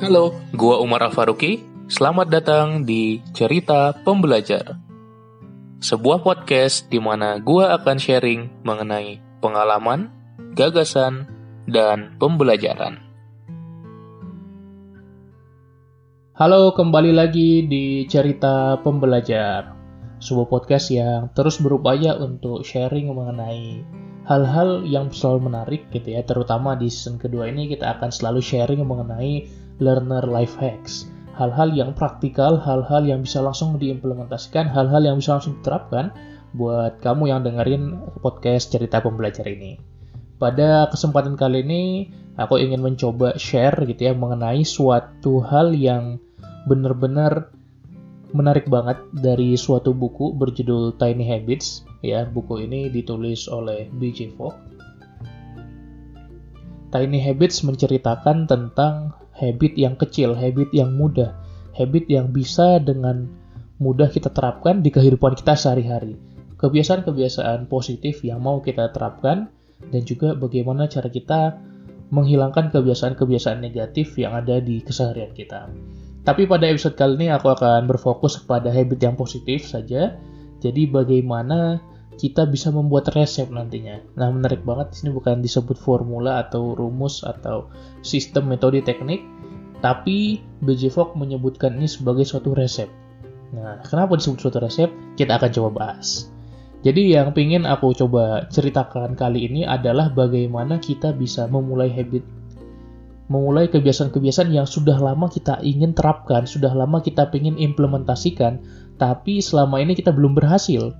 Halo, gua Umar Afaruki. Selamat datang di Cerita Pembelajar. Sebuah podcast di mana gua akan sharing mengenai pengalaman, gagasan, dan pembelajaran. Halo, kembali lagi di Cerita Pembelajar. Sebuah podcast yang terus berupaya untuk sharing mengenai hal-hal yang selalu menarik gitu ya, terutama di season kedua ini kita akan selalu sharing mengenai learner life hacks. Hal-hal yang praktikal, hal-hal yang bisa langsung diimplementasikan, hal-hal yang bisa langsung diterapkan buat kamu yang dengerin podcast cerita pembelajar ini. Pada kesempatan kali ini, aku ingin mencoba share gitu ya mengenai suatu hal yang benar-benar menarik banget dari suatu buku berjudul Tiny Habits. Ya, buku ini ditulis oleh B.J. Fogg. Tiny Habits menceritakan tentang habit yang kecil, habit yang mudah, habit yang bisa dengan mudah kita terapkan di kehidupan kita sehari-hari. Kebiasaan-kebiasaan positif yang mau kita terapkan dan juga bagaimana cara kita menghilangkan kebiasaan-kebiasaan negatif yang ada di keseharian kita. Tapi pada episode kali ini aku akan berfokus pada habit yang positif saja. Jadi bagaimana kita bisa membuat resep nantinya. Nah, menarik banget di sini bukan disebut formula atau rumus atau sistem metode teknik, tapi Fogg menyebutkan ini sebagai suatu resep. Nah, kenapa disebut suatu resep? Kita akan coba bahas. Jadi yang ingin aku coba ceritakan kali ini adalah bagaimana kita bisa memulai habit memulai kebiasaan-kebiasaan yang sudah lama kita ingin terapkan, sudah lama kita ingin implementasikan, tapi selama ini kita belum berhasil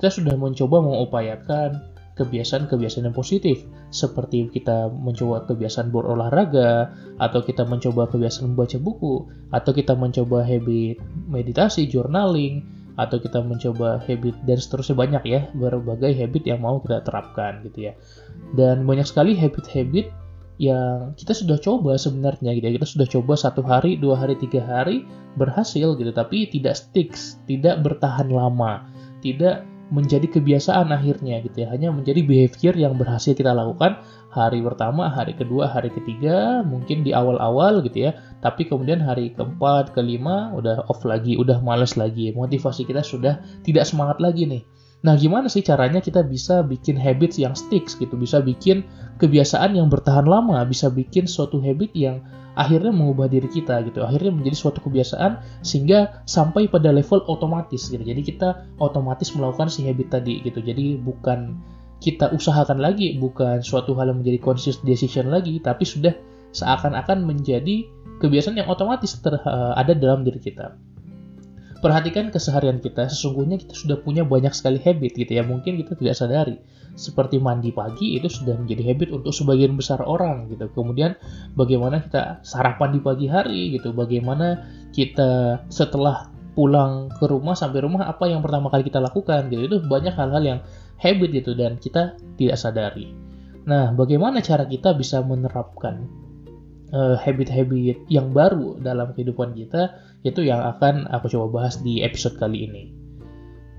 kita sudah mencoba mengupayakan kebiasaan-kebiasaan yang positif. Seperti kita mencoba kebiasaan berolahraga atau kita mencoba kebiasaan membaca buku atau kita mencoba habit meditasi journaling atau kita mencoba habit dan seterusnya banyak ya berbagai habit yang mau kita terapkan gitu ya. Dan banyak sekali habit-habit yang kita sudah coba sebenarnya gitu ya. Kita sudah coba satu hari dua hari tiga hari berhasil gitu. Tapi tidak sticks tidak bertahan lama tidak menjadi kebiasaan akhirnya gitu ya. Hanya menjadi behavior yang berhasil kita lakukan hari pertama hari kedua hari ketiga mungkin di awal-awal gitu ya. Tapi kemudian hari keempat kelima udah off lagi udah males lagi. Motivasi kita sudah tidak semangat lagi nih. Nah, gimana sih caranya kita bisa bikin habits yang sticks gitu, bisa bikin kebiasaan yang bertahan lama, bisa bikin suatu habit yang akhirnya mengubah diri kita gitu. Akhirnya menjadi suatu kebiasaan sehingga sampai pada level otomatis gitu. Jadi kita otomatis melakukan si habit tadi gitu. Jadi bukan kita usahakan lagi bukan suatu hal yang menjadi conscious decision lagi tapi sudah seakan-akan menjadi kebiasaan yang otomatis uh, ada dalam diri kita perhatikan keseharian kita, sesungguhnya kita sudah punya banyak sekali habit gitu ya, mungkin kita tidak sadari. Seperti mandi pagi itu sudah menjadi habit untuk sebagian besar orang gitu. Kemudian bagaimana kita sarapan di pagi hari gitu, bagaimana kita setelah pulang ke rumah sampai rumah apa yang pertama kali kita lakukan gitu. Itu banyak hal-hal yang habit gitu dan kita tidak sadari. Nah, bagaimana cara kita bisa menerapkan habit-habit uh, yang baru dalam kehidupan kita itu yang akan aku coba bahas di episode kali ini.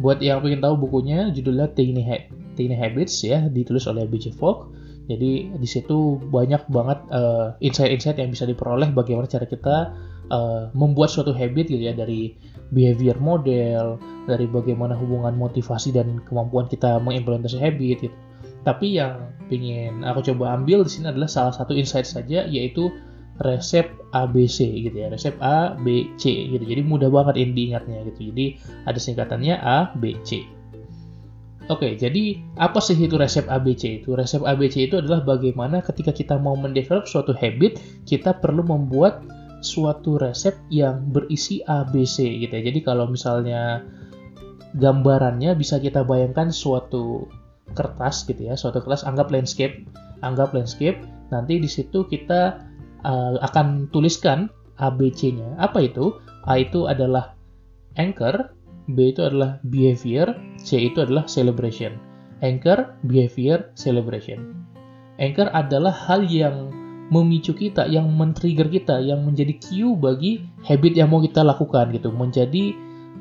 Buat yang ingin tahu bukunya judulnya Tiny, ha Tiny Habits ya ditulis oleh B.J. Fogg. Jadi di situ banyak banget uh, insight-insight yang bisa diperoleh bagaimana cara kita uh, membuat suatu habit gitu ya dari behavior model, dari bagaimana hubungan motivasi dan kemampuan kita mengimplementasi habit gitu tapi yang ingin aku coba ambil di sini adalah salah satu insight saja yaitu resep ABC gitu ya resep A B C gitu jadi mudah banget ini diingatnya gitu jadi ada singkatannya A B C Oke, jadi apa sih itu resep ABC itu? Resep ABC itu adalah bagaimana ketika kita mau mendevelop suatu habit, kita perlu membuat suatu resep yang berisi ABC gitu ya. Jadi kalau misalnya gambarannya bisa kita bayangkan suatu kertas gitu ya, suatu kertas anggap landscape, anggap landscape. Nanti di situ kita uh, akan tuliskan ABC-nya. Apa itu? A itu adalah anchor, B itu adalah behavior, C itu adalah celebration. Anchor, behavior, celebration. Anchor adalah hal yang memicu kita, yang men-trigger kita, yang menjadi cue bagi habit yang mau kita lakukan gitu, menjadi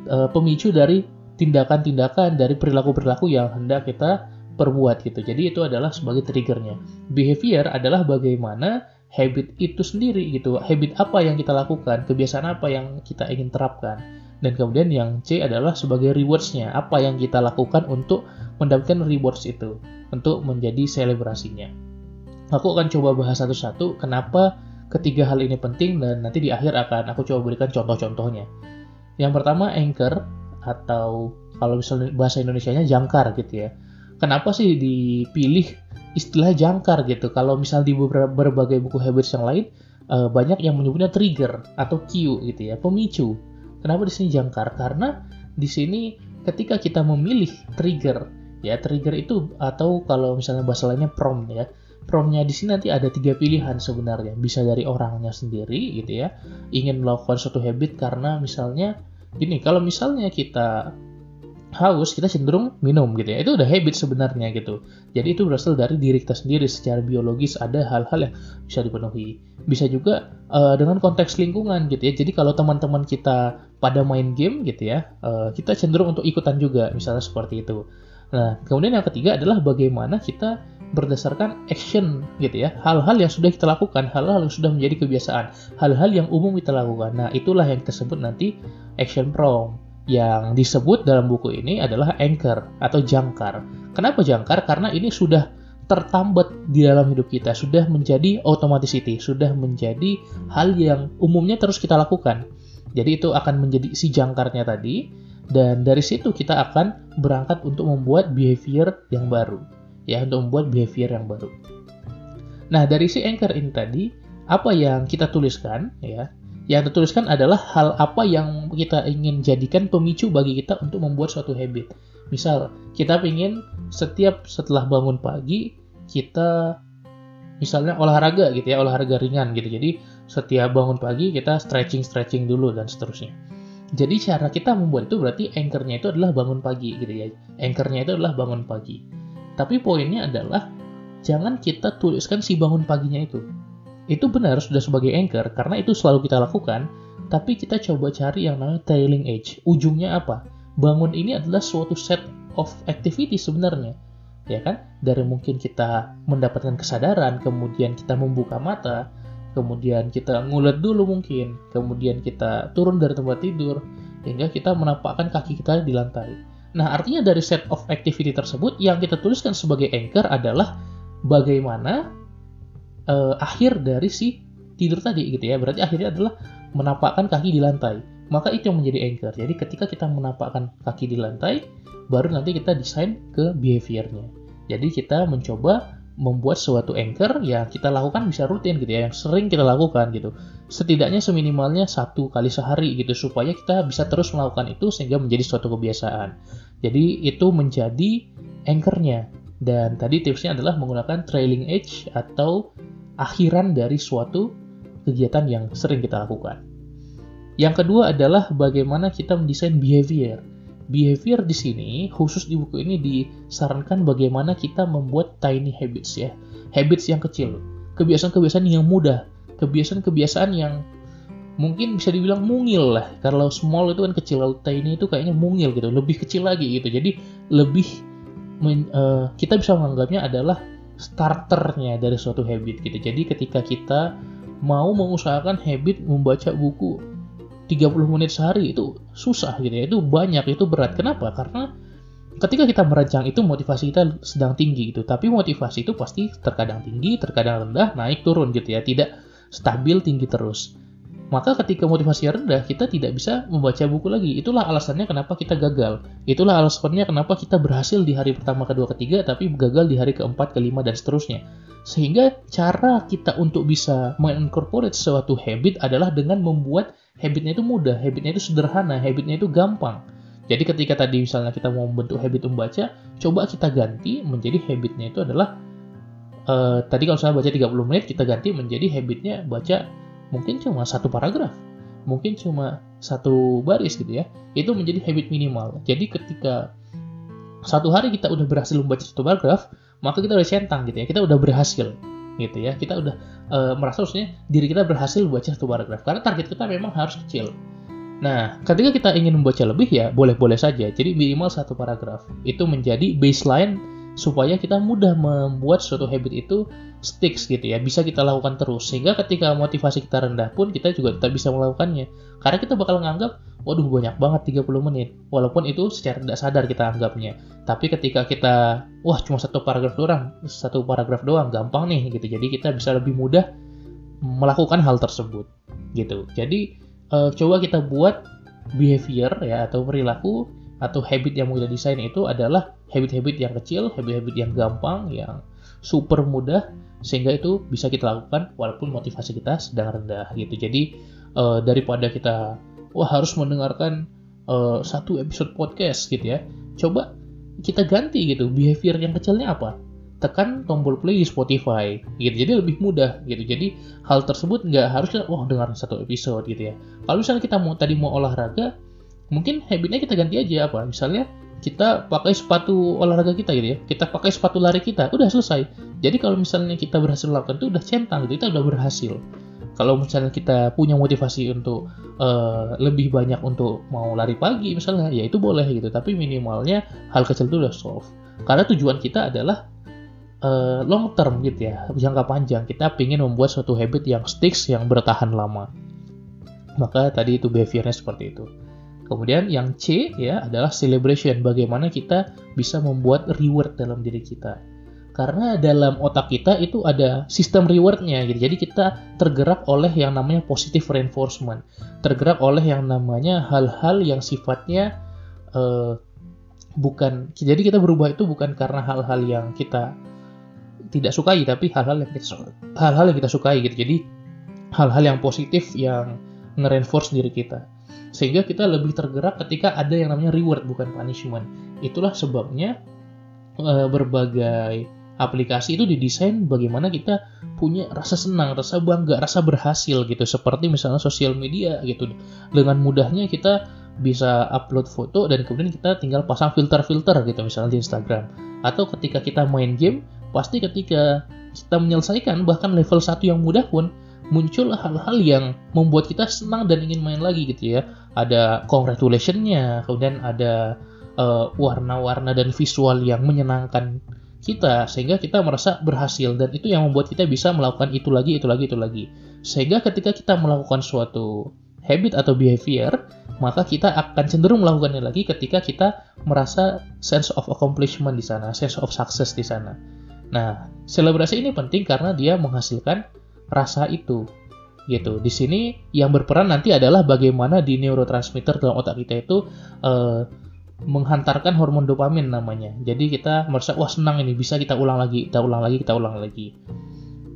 uh, pemicu dari tindakan-tindakan dari perilaku-perilaku yang hendak kita perbuat gitu. Jadi itu adalah sebagai triggernya. Behavior adalah bagaimana habit itu sendiri gitu. Habit apa yang kita lakukan, kebiasaan apa yang kita ingin terapkan. Dan kemudian yang C adalah sebagai rewards-nya, apa yang kita lakukan untuk mendapatkan rewards itu, untuk menjadi selebrasinya. Aku akan coba bahas satu-satu kenapa ketiga hal ini penting dan nanti di akhir akan aku coba berikan contoh-contohnya. Yang pertama anchor atau kalau misalnya bahasa Indonesia-nya jangkar gitu ya. Kenapa sih dipilih istilah jangkar gitu. Kalau misal di berbagai buku habits yang lain uh, banyak yang menyebutnya trigger atau cue gitu ya, pemicu. Kenapa di sini jangkar? Karena di sini ketika kita memilih trigger ya trigger itu atau kalau misalnya bahasa lainnya prompt ya promptnya di sini nanti ada tiga pilihan sebenarnya bisa dari orangnya sendiri gitu ya ingin melakukan suatu habit karena misalnya gini kalau misalnya kita haus kita cenderung minum gitu ya. Itu udah habit sebenarnya gitu. Jadi itu berasal dari diri kita sendiri. Secara biologis ada hal-hal yang bisa dipenuhi. Bisa juga uh, dengan konteks lingkungan gitu ya. Jadi kalau teman-teman kita pada main game gitu ya uh, kita cenderung untuk ikutan juga misalnya seperti itu. Nah kemudian yang ketiga adalah bagaimana kita berdasarkan action gitu ya. Hal-hal yang sudah kita lakukan hal-hal yang sudah menjadi kebiasaan hal-hal yang umum kita lakukan. Nah itulah yang kita sebut nanti action prompt yang disebut dalam buku ini adalah anchor atau jangkar. Kenapa jangkar? Karena ini sudah tertambat di dalam hidup kita, sudah menjadi automaticity, sudah menjadi hal yang umumnya terus kita lakukan. Jadi itu akan menjadi si jangkarnya tadi, dan dari situ kita akan berangkat untuk membuat behavior yang baru, ya untuk membuat behavior yang baru. Nah dari si anchor ini tadi, apa yang kita tuliskan, ya yang tertuliskan adalah hal apa yang kita ingin jadikan pemicu bagi kita untuk membuat suatu habit. Misal, kita ingin setiap setelah bangun pagi, kita misalnya olahraga gitu ya, olahraga ringan gitu. Jadi, setiap bangun pagi kita stretching-stretching dulu dan seterusnya. Jadi cara kita membuat itu berarti anchornya itu adalah bangun pagi gitu ya. Anchornya itu adalah bangun pagi. Tapi poinnya adalah jangan kita tuliskan si bangun paginya itu itu benar sudah sebagai anchor karena itu selalu kita lakukan, tapi kita coba cari yang namanya trailing edge. Ujungnya apa? Bangun ini adalah suatu set of activity sebenarnya. Ya kan? Dari mungkin kita mendapatkan kesadaran, kemudian kita membuka mata, kemudian kita ngulet dulu mungkin, kemudian kita turun dari tempat tidur, hingga kita menampakkan kaki kita di lantai. Nah, artinya dari set of activity tersebut yang kita tuliskan sebagai anchor adalah bagaimana uh, akhir dari si tidur tadi gitu ya. Berarti akhirnya adalah menapakkan kaki di lantai. Maka itu yang menjadi anchor. Jadi ketika kita menapakkan kaki di lantai, baru nanti kita desain ke behaviornya. Jadi kita mencoba membuat suatu anchor yang kita lakukan bisa rutin gitu ya, yang sering kita lakukan gitu. Setidaknya seminimalnya satu kali sehari gitu supaya kita bisa terus melakukan itu sehingga menjadi suatu kebiasaan. Jadi itu menjadi anchornya. Dan tadi tipsnya adalah menggunakan trailing edge atau akhiran dari suatu kegiatan yang sering kita lakukan. Yang kedua adalah bagaimana kita mendesain behavior. Behavior di sini, khusus di buku ini disarankan bagaimana kita membuat tiny habits ya. Habits yang kecil, kebiasaan-kebiasaan yang mudah, kebiasaan-kebiasaan yang mungkin bisa dibilang mungil lah. Kalau small itu kan kecil, kalau tiny itu kayaknya mungil gitu, lebih kecil lagi gitu. Jadi lebih men, uh, kita bisa menganggapnya adalah starternya dari suatu habit gitu. Jadi ketika kita mau mengusahakan habit membaca buku 30 menit sehari itu susah gitu ya. Itu banyak, itu berat. Kenapa? Karena ketika kita merancang itu motivasi kita sedang tinggi gitu. Tapi motivasi itu pasti terkadang tinggi, terkadang rendah, naik turun gitu ya. Tidak stabil tinggi terus maka ketika motivasi rendah kita tidak bisa membaca buku lagi. Itulah alasannya kenapa kita gagal. Itulah alasannya kenapa kita berhasil di hari pertama, kedua, ketiga, tapi gagal di hari keempat, kelima, dan seterusnya. Sehingga cara kita untuk bisa mengincorporate suatu habit adalah dengan membuat habitnya itu mudah, habitnya itu sederhana, habitnya itu gampang. Jadi ketika tadi misalnya kita mau membentuk habit membaca, coba kita ganti menjadi habitnya itu adalah uh, tadi kalau saya baca 30 menit, kita ganti menjadi habitnya baca mungkin cuma satu paragraf, mungkin cuma satu baris gitu ya. Itu menjadi habit minimal. Jadi ketika satu hari kita udah berhasil membaca satu paragraf, maka kita udah centang gitu ya. Kita udah berhasil gitu ya. Kita udah e, merasa maksudnya diri kita berhasil membaca satu paragraf karena target kita memang harus kecil. Nah, ketika kita ingin membaca lebih ya boleh-boleh saja. Jadi minimal satu paragraf. Itu menjadi baseline supaya kita mudah membuat suatu habit itu sticks gitu ya. Bisa kita lakukan terus. Sehingga ketika motivasi kita rendah pun kita juga tetap bisa melakukannya. Karena kita bakal nganggap waduh banyak banget 30 menit. Walaupun itu secara tidak sadar kita anggapnya. Tapi ketika kita wah cuma satu paragraf doang satu paragraf doang gampang nih gitu. Jadi kita bisa lebih mudah melakukan hal tersebut gitu. Jadi uh, coba kita buat behavior ya atau perilaku atau habit yang kita desain itu adalah habit-habit yang kecil, habit-habit yang gampang, yang super mudah sehingga itu bisa kita lakukan walaupun motivasi kita sedang rendah gitu. Jadi uh, daripada kita wah harus mendengarkan uh, satu episode podcast gitu ya, coba kita ganti gitu behavior yang kecilnya apa? Tekan tombol play di Spotify gitu. Jadi lebih mudah gitu. Jadi hal tersebut nggak harus wah dengar satu episode gitu ya. Kalau misalnya kita mau tadi mau olahraga, mungkin habitnya kita ganti aja apa? Misalnya kita pakai sepatu olahraga kita gitu ya kita pakai sepatu lari kita udah selesai. Jadi kalau misalnya kita berhasil melakukan itu udah centang gitu kita udah berhasil. Kalau misalnya kita punya motivasi untuk uh, lebih banyak untuk mau lari pagi misalnya ya itu boleh gitu tapi minimalnya hal kecil itu udah solve. Karena tujuan kita adalah uh, long term gitu ya jangka panjang. Kita ingin membuat suatu habit yang sticks yang bertahan lama. Maka tadi itu behaviornya seperti itu Kemudian yang C ya adalah celebration, bagaimana kita bisa membuat reward dalam diri kita. Karena dalam otak kita itu ada sistem rewardnya gitu. Jadi kita tergerak oleh yang namanya positive reinforcement. Tergerak oleh yang namanya hal-hal yang sifatnya uh, bukan jadi kita berubah itu bukan karena hal-hal yang kita tidak sukai tapi hal-hal yang kita hal-hal yang kita sukai gitu. Jadi hal-hal yang positif yang nge-reinforce diri kita sehingga kita lebih tergerak ketika ada yang namanya reward bukan punishment. Itulah sebabnya e, berbagai aplikasi itu didesain bagaimana kita punya rasa senang, rasa bangga, rasa berhasil gitu. Seperti misalnya sosial media gitu. Dengan mudahnya kita bisa upload foto dan kemudian kita tinggal pasang filter-filter gitu misalnya di Instagram. Atau ketika kita main game, pasti ketika kita menyelesaikan bahkan level 1 yang mudah pun muncul hal-hal yang membuat kita senang dan ingin main lagi gitu ya. Ada congratulationnya, kemudian ada uh, warna-warna dan visual yang menyenangkan kita sehingga kita merasa berhasil dan itu yang membuat kita bisa melakukan itu lagi, itu lagi, itu lagi. Sehingga ketika kita melakukan suatu habit atau behavior, maka kita akan cenderung melakukannya lagi ketika kita merasa sense of accomplishment di sana, sense of success di sana. Nah, selebrasi ini penting karena dia menghasilkan rasa itu gitu. Di sini yang berperan nanti adalah bagaimana di neurotransmitter dalam otak kita itu uh, menghantarkan hormon dopamin namanya. Jadi kita merasa wah senang ini bisa kita ulang lagi, kita ulang lagi, kita ulang lagi.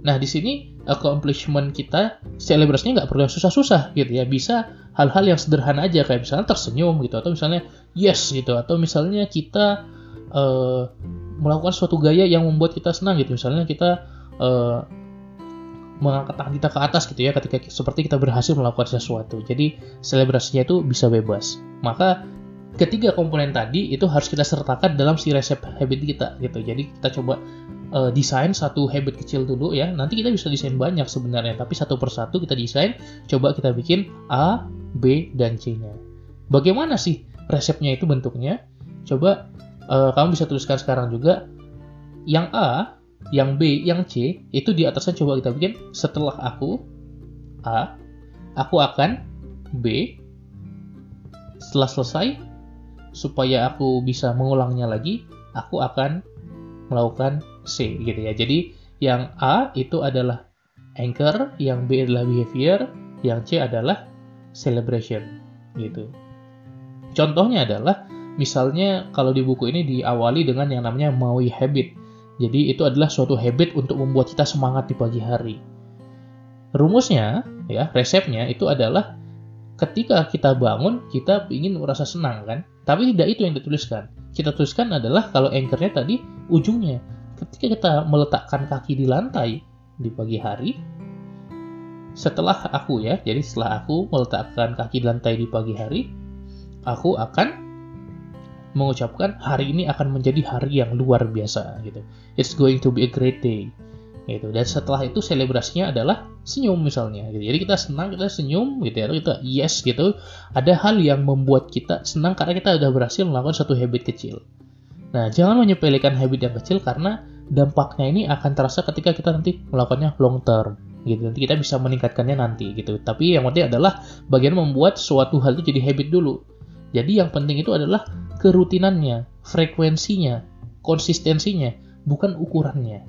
Nah di sini accomplishment kita selebrasinya nggak perlu yang susah-susah gitu ya. Bisa hal-hal yang sederhana aja kayak misalnya tersenyum gitu atau misalnya yes gitu atau misalnya kita uh, melakukan suatu gaya yang membuat kita senang gitu. Misalnya kita uh, mengangkat tangan kita ke atas gitu ya ketika seperti kita berhasil melakukan sesuatu. Jadi selebrasinya itu bisa bebas. Maka ketiga komponen tadi itu harus kita sertakan dalam si resep habit kita gitu. Jadi kita coba uh, desain satu habit kecil dulu ya. Nanti kita bisa desain banyak sebenarnya, tapi satu persatu kita desain. Coba kita bikin A, B, dan C-nya. Bagaimana sih resepnya itu bentuknya? Coba uh, kamu bisa tuliskan sekarang juga. Yang A yang B, yang C, itu di atasnya coba kita bikin setelah aku A, aku akan B, setelah selesai, supaya aku bisa mengulangnya lagi, aku akan melakukan C gitu ya. Jadi yang A itu adalah anchor, yang B adalah behavior, yang C adalah celebration gitu. Contohnya adalah misalnya kalau di buku ini diawali dengan yang namanya Maui Habit. Jadi itu adalah suatu habit untuk membuat kita semangat di pagi hari. Rumusnya, ya, resepnya itu adalah ketika kita bangun, kita ingin merasa senang kan? Tapi tidak itu yang dituliskan. Kita tuliskan adalah kalau anchornya tadi ujungnya. Ketika kita meletakkan kaki di lantai di pagi hari, setelah aku ya, jadi setelah aku meletakkan kaki di lantai di pagi hari, aku akan mengucapkan hari ini akan menjadi hari yang luar biasa gitu. It's going to be a great day. Gitu. Dan setelah itu selebrasinya adalah senyum misalnya gitu. Jadi kita senang, kita senyum gitu ya, kita yes gitu. Ada hal yang membuat kita senang karena kita sudah berhasil melakukan satu habit kecil. Nah, jangan menyepelekan habit yang kecil karena dampaknya ini akan terasa ketika kita nanti melakukannya long term gitu. Nanti kita bisa meningkatkannya nanti gitu. Tapi yang penting adalah bagian membuat suatu hal itu jadi habit dulu. Jadi yang penting itu adalah kerutinannya, frekuensinya, konsistensinya, bukan ukurannya.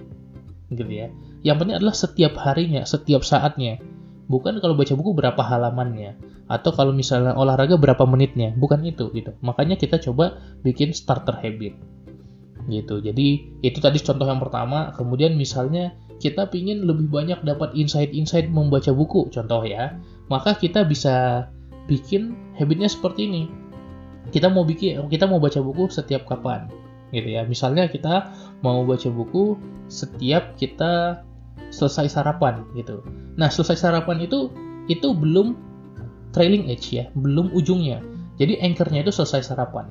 Gitu ya. Yang penting adalah setiap harinya, setiap saatnya. Bukan kalau baca buku berapa halamannya atau kalau misalnya olahraga berapa menitnya, bukan itu gitu. Makanya kita coba bikin starter habit. Gitu. Jadi itu tadi contoh yang pertama, kemudian misalnya kita ingin lebih banyak dapat insight-insight membaca buku, contoh ya. Maka kita bisa bikin habitnya seperti ini. Kita mau bikin kita mau baca buku setiap kapan gitu ya. Misalnya kita mau baca buku setiap kita selesai sarapan gitu. Nah, selesai sarapan itu itu belum trailing edge ya, belum ujungnya. Jadi anchornya itu selesai sarapan.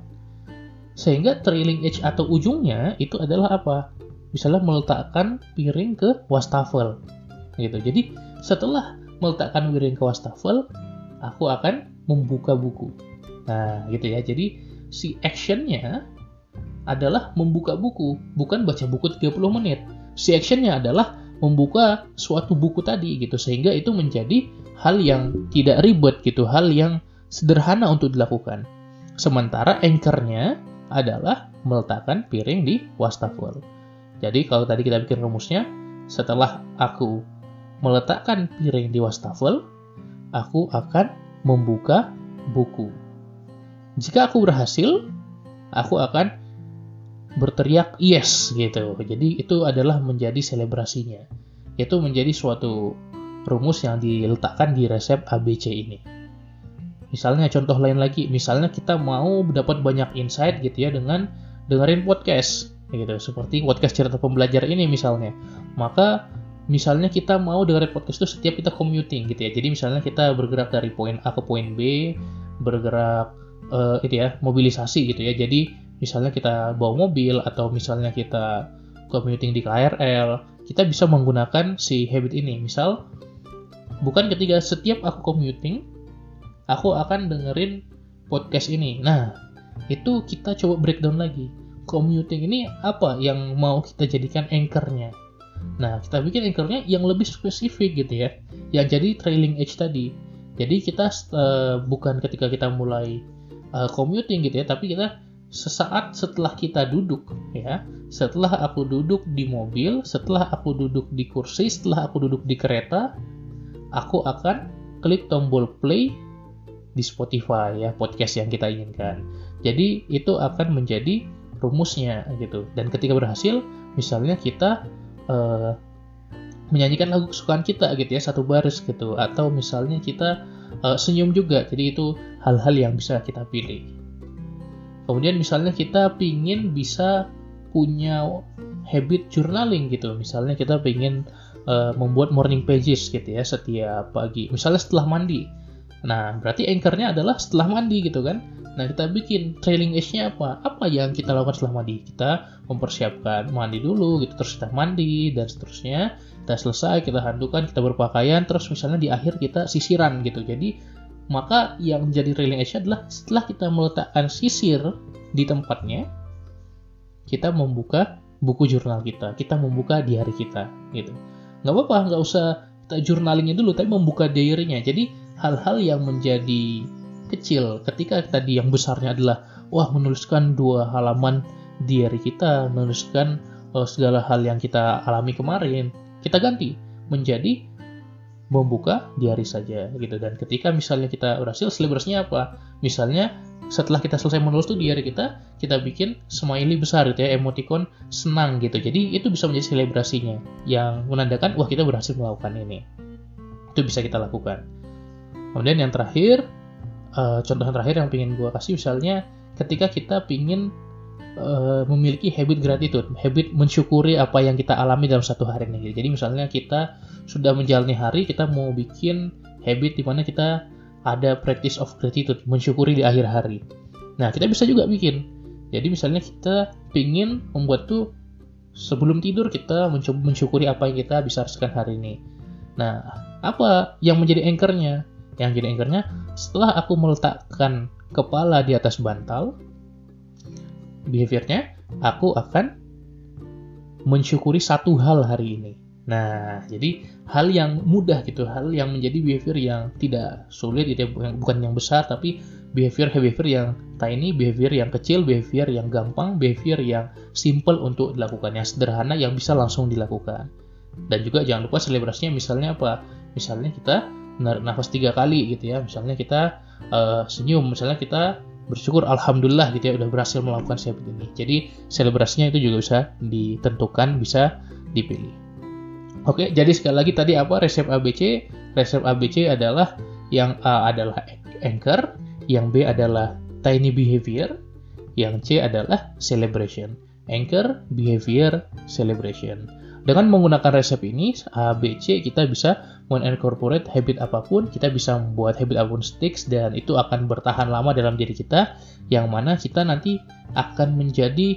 Sehingga trailing edge atau ujungnya itu adalah apa? Misalnya meletakkan piring ke wastafel gitu. Jadi setelah meletakkan piring ke wastafel, aku akan membuka buku. Nah, gitu ya. Jadi si actionnya adalah membuka buku, bukan baca buku 30 menit. Si actionnya adalah membuka suatu buku tadi gitu. Sehingga itu menjadi hal yang tidak ribet gitu. Hal yang sederhana untuk dilakukan. Sementara anchornya adalah meletakkan piring di wastafel. Jadi kalau tadi kita bikin rumusnya setelah aku meletakkan piring di wastafel aku akan membuka buku jika aku berhasil aku akan berteriak yes gitu. Jadi itu adalah menjadi selebrasinya. Itu menjadi suatu rumus yang diletakkan di resep ABC ini. Misalnya contoh lain lagi, misalnya kita mau dapat banyak insight gitu ya dengan dengerin podcast gitu. Seperti podcast cerita pembelajar ini misalnya. Maka misalnya kita mau dengerin podcast itu setiap kita commuting gitu ya. Jadi misalnya kita bergerak dari poin A ke poin B, bergerak uh, itu ya, mobilisasi gitu ya. Jadi misalnya kita bawa mobil atau misalnya kita commuting di KRL, kita bisa menggunakan si habit ini. Misal, bukan ketika setiap aku commuting, aku akan dengerin podcast ini. Nah, itu kita coba breakdown lagi. Commuting ini apa yang mau kita jadikan anchornya? Nah, kita bikin anchornya yang lebih spesifik gitu ya. Yang jadi trailing edge tadi. Jadi kita uh, bukan ketika kita mulai uh, commuting gitu ya, tapi kita sesaat setelah kita duduk ya. Setelah aku duduk di mobil setelah aku duduk di kursi setelah aku duduk di kereta aku akan klik tombol play di Spotify ya podcast yang kita inginkan. Jadi itu akan menjadi rumusnya gitu. Dan ketika berhasil misalnya kita uh, menyanyikan lagu kesukaan kita gitu ya satu baris gitu atau misalnya kita uh, senyum juga jadi itu hal-hal yang bisa kita pilih Kemudian misalnya kita pingin bisa punya habit journaling gitu. Misalnya kita pingin uh, membuat morning pages gitu ya setiap pagi. Misalnya setelah mandi. Nah, berarti anchornya adalah setelah mandi gitu kan. Nah, kita bikin trailing edge-nya apa? Apa yang kita lakukan setelah mandi? Kita mempersiapkan mandi dulu gitu, terus kita mandi dan seterusnya. Kita selesai, kita handukan, kita berpakaian, terus misalnya di akhir kita sisiran gitu. Jadi maka yang menjadi trailing edge adalah setelah kita meletakkan sisir di tempatnya, kita membuka buku jurnal kita, kita membuka diary kita, gitu. Nggak apa-apa, nggak usah kita jurnalingnya dulu, tapi membuka diary-nya. Jadi hal-hal yang menjadi kecil ketika tadi yang besarnya adalah wah menuliskan dua halaman diary kita, menuliskan uh, segala hal yang kita alami kemarin, kita ganti menjadi membuka diary saja gitu. Dan ketika misalnya kita berhasil selebrasinya apa? Misalnya setelah kita selesai menulis tuh diary kita kita bikin smiley besar gitu ya emoticon senang gitu. Jadi itu bisa menjadi selebrasinya yang menandakan wah kita berhasil melakukan ini. Itu bisa kita lakukan. Kemudian yang terakhir uh, contoh yang terakhir yang ingin gue kasih misalnya ketika kita ingin uh, memiliki habit gratitude, habit mensyukuri apa yang kita alami dalam satu hari ini. Jadi misalnya kita sudah menjalani hari, kita mau bikin habit di mana kita ada practice of gratitude, mensyukuri di akhir hari. Nah, kita bisa juga bikin. Jadi misalnya kita ingin membuat tuh sebelum tidur kita mencoba mensyukuri apa yang kita bisa rasakan hari ini. Nah, apa yang menjadi anchornya? Yang jadi anchornya setelah aku meletakkan kepala di atas bantal, behaviornya aku akan mensyukuri satu hal hari ini. Nah, jadi hal yang mudah gitu, hal yang menjadi behavior yang tidak sulit, ya, bukan yang besar, tapi behavior-behavior yang tiny, behavior yang kecil, behavior yang gampang, behavior yang simple untuk dilakukan, yang sederhana, yang bisa langsung dilakukan. Dan juga jangan lupa selebrasinya misalnya apa? Misalnya kita narik nafas tiga kali gitu ya, misalnya kita uh, senyum, misalnya kita bersyukur alhamdulillah gitu ya udah berhasil melakukan habit ini. Jadi selebrasinya itu juga bisa ditentukan, bisa dipilih. Oke, jadi sekali lagi tadi apa resep ABC? Resep ABC adalah yang A adalah anchor, yang B adalah tiny behavior, yang C adalah celebration. Anchor, behavior, celebration. Dengan menggunakan resep ini, A, B, C, kita bisa mengincorporate habit apa pun, kita bisa membuat habit apa pun sticks, dan itu akan bertahan lama dalam diri kita, yang mana kita nanti akan menjadi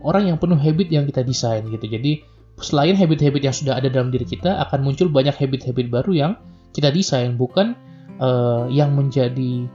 orang yang penuh habit yang kita desain gitu. Jadi, selain habit-habit yang sudah ada dalam diri kita, akan muncul banyak habit-habit baru yang kita desain, bukan uh, yang menjadi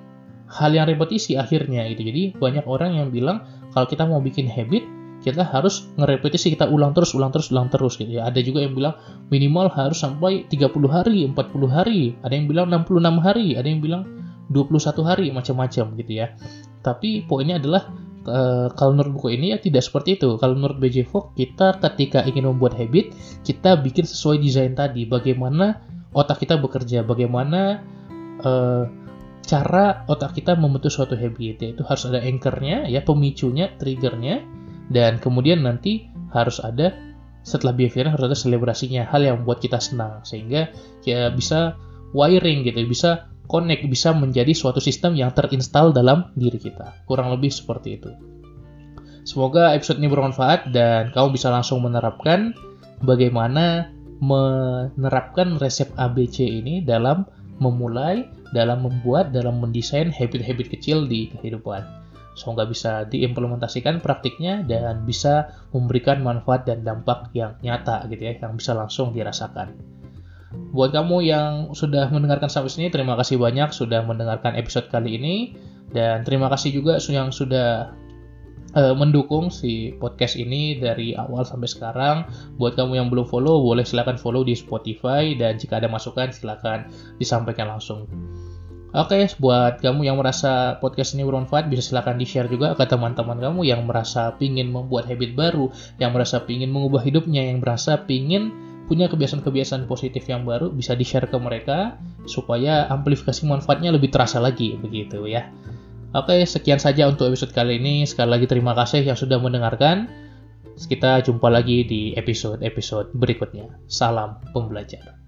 hal yang repetisi akhirnya gitu. Jadi, banyak orang yang bilang, kalau kita mau bikin habit, kita harus ngerepetisi kita ulang terus ulang terus ulang terus gitu ya. Ada juga yang bilang minimal harus sampai 30 hari 40 hari. Ada yang bilang 66 hari ada yang bilang 21 hari macam-macam gitu ya. Tapi poinnya adalah uh, kalau menurut buku ini ya tidak seperti itu. Kalau menurut BJ Fogg kita ketika ingin membuat habit kita bikin sesuai desain tadi. Bagaimana otak kita bekerja bagaimana uh, cara otak kita membentuk suatu habit. Yaitu harus ada anchornya ya pemicunya triggernya dan kemudian nanti harus ada setelah behavior harus ada selebrasinya hal yang membuat kita senang. Sehingga ya bisa wiring gitu bisa connect bisa menjadi suatu sistem yang terinstal dalam diri kita. Kurang lebih seperti itu. Semoga episode ini bermanfaat dan kamu bisa langsung menerapkan bagaimana menerapkan resep ABC ini dalam memulai dalam membuat dalam mendesain habit-habit kecil di kehidupan Semoga bisa diimplementasikan praktiknya dan bisa memberikan manfaat dan dampak yang nyata gitu ya, yang bisa langsung dirasakan. Buat kamu yang sudah mendengarkan sampai sini, terima kasih banyak sudah mendengarkan episode kali ini dan terima kasih juga yang sudah uh, mendukung si podcast ini dari awal sampai sekarang. Buat kamu yang belum follow, boleh silahkan follow di Spotify dan jika ada masukan silahkan disampaikan langsung. Oke, okay, buat kamu yang merasa podcast ini bermanfaat, bisa silahkan di-share juga ke teman-teman kamu yang merasa pingin membuat habit baru, yang merasa pingin mengubah hidupnya, yang merasa pingin punya kebiasaan-kebiasaan positif yang baru, bisa di-share ke mereka supaya amplifikasi manfaatnya lebih terasa lagi, begitu ya. Oke, okay, sekian saja untuk episode kali ini. Sekali lagi terima kasih yang sudah mendengarkan. Kita jumpa lagi di episode-episode berikutnya. Salam pembelajar.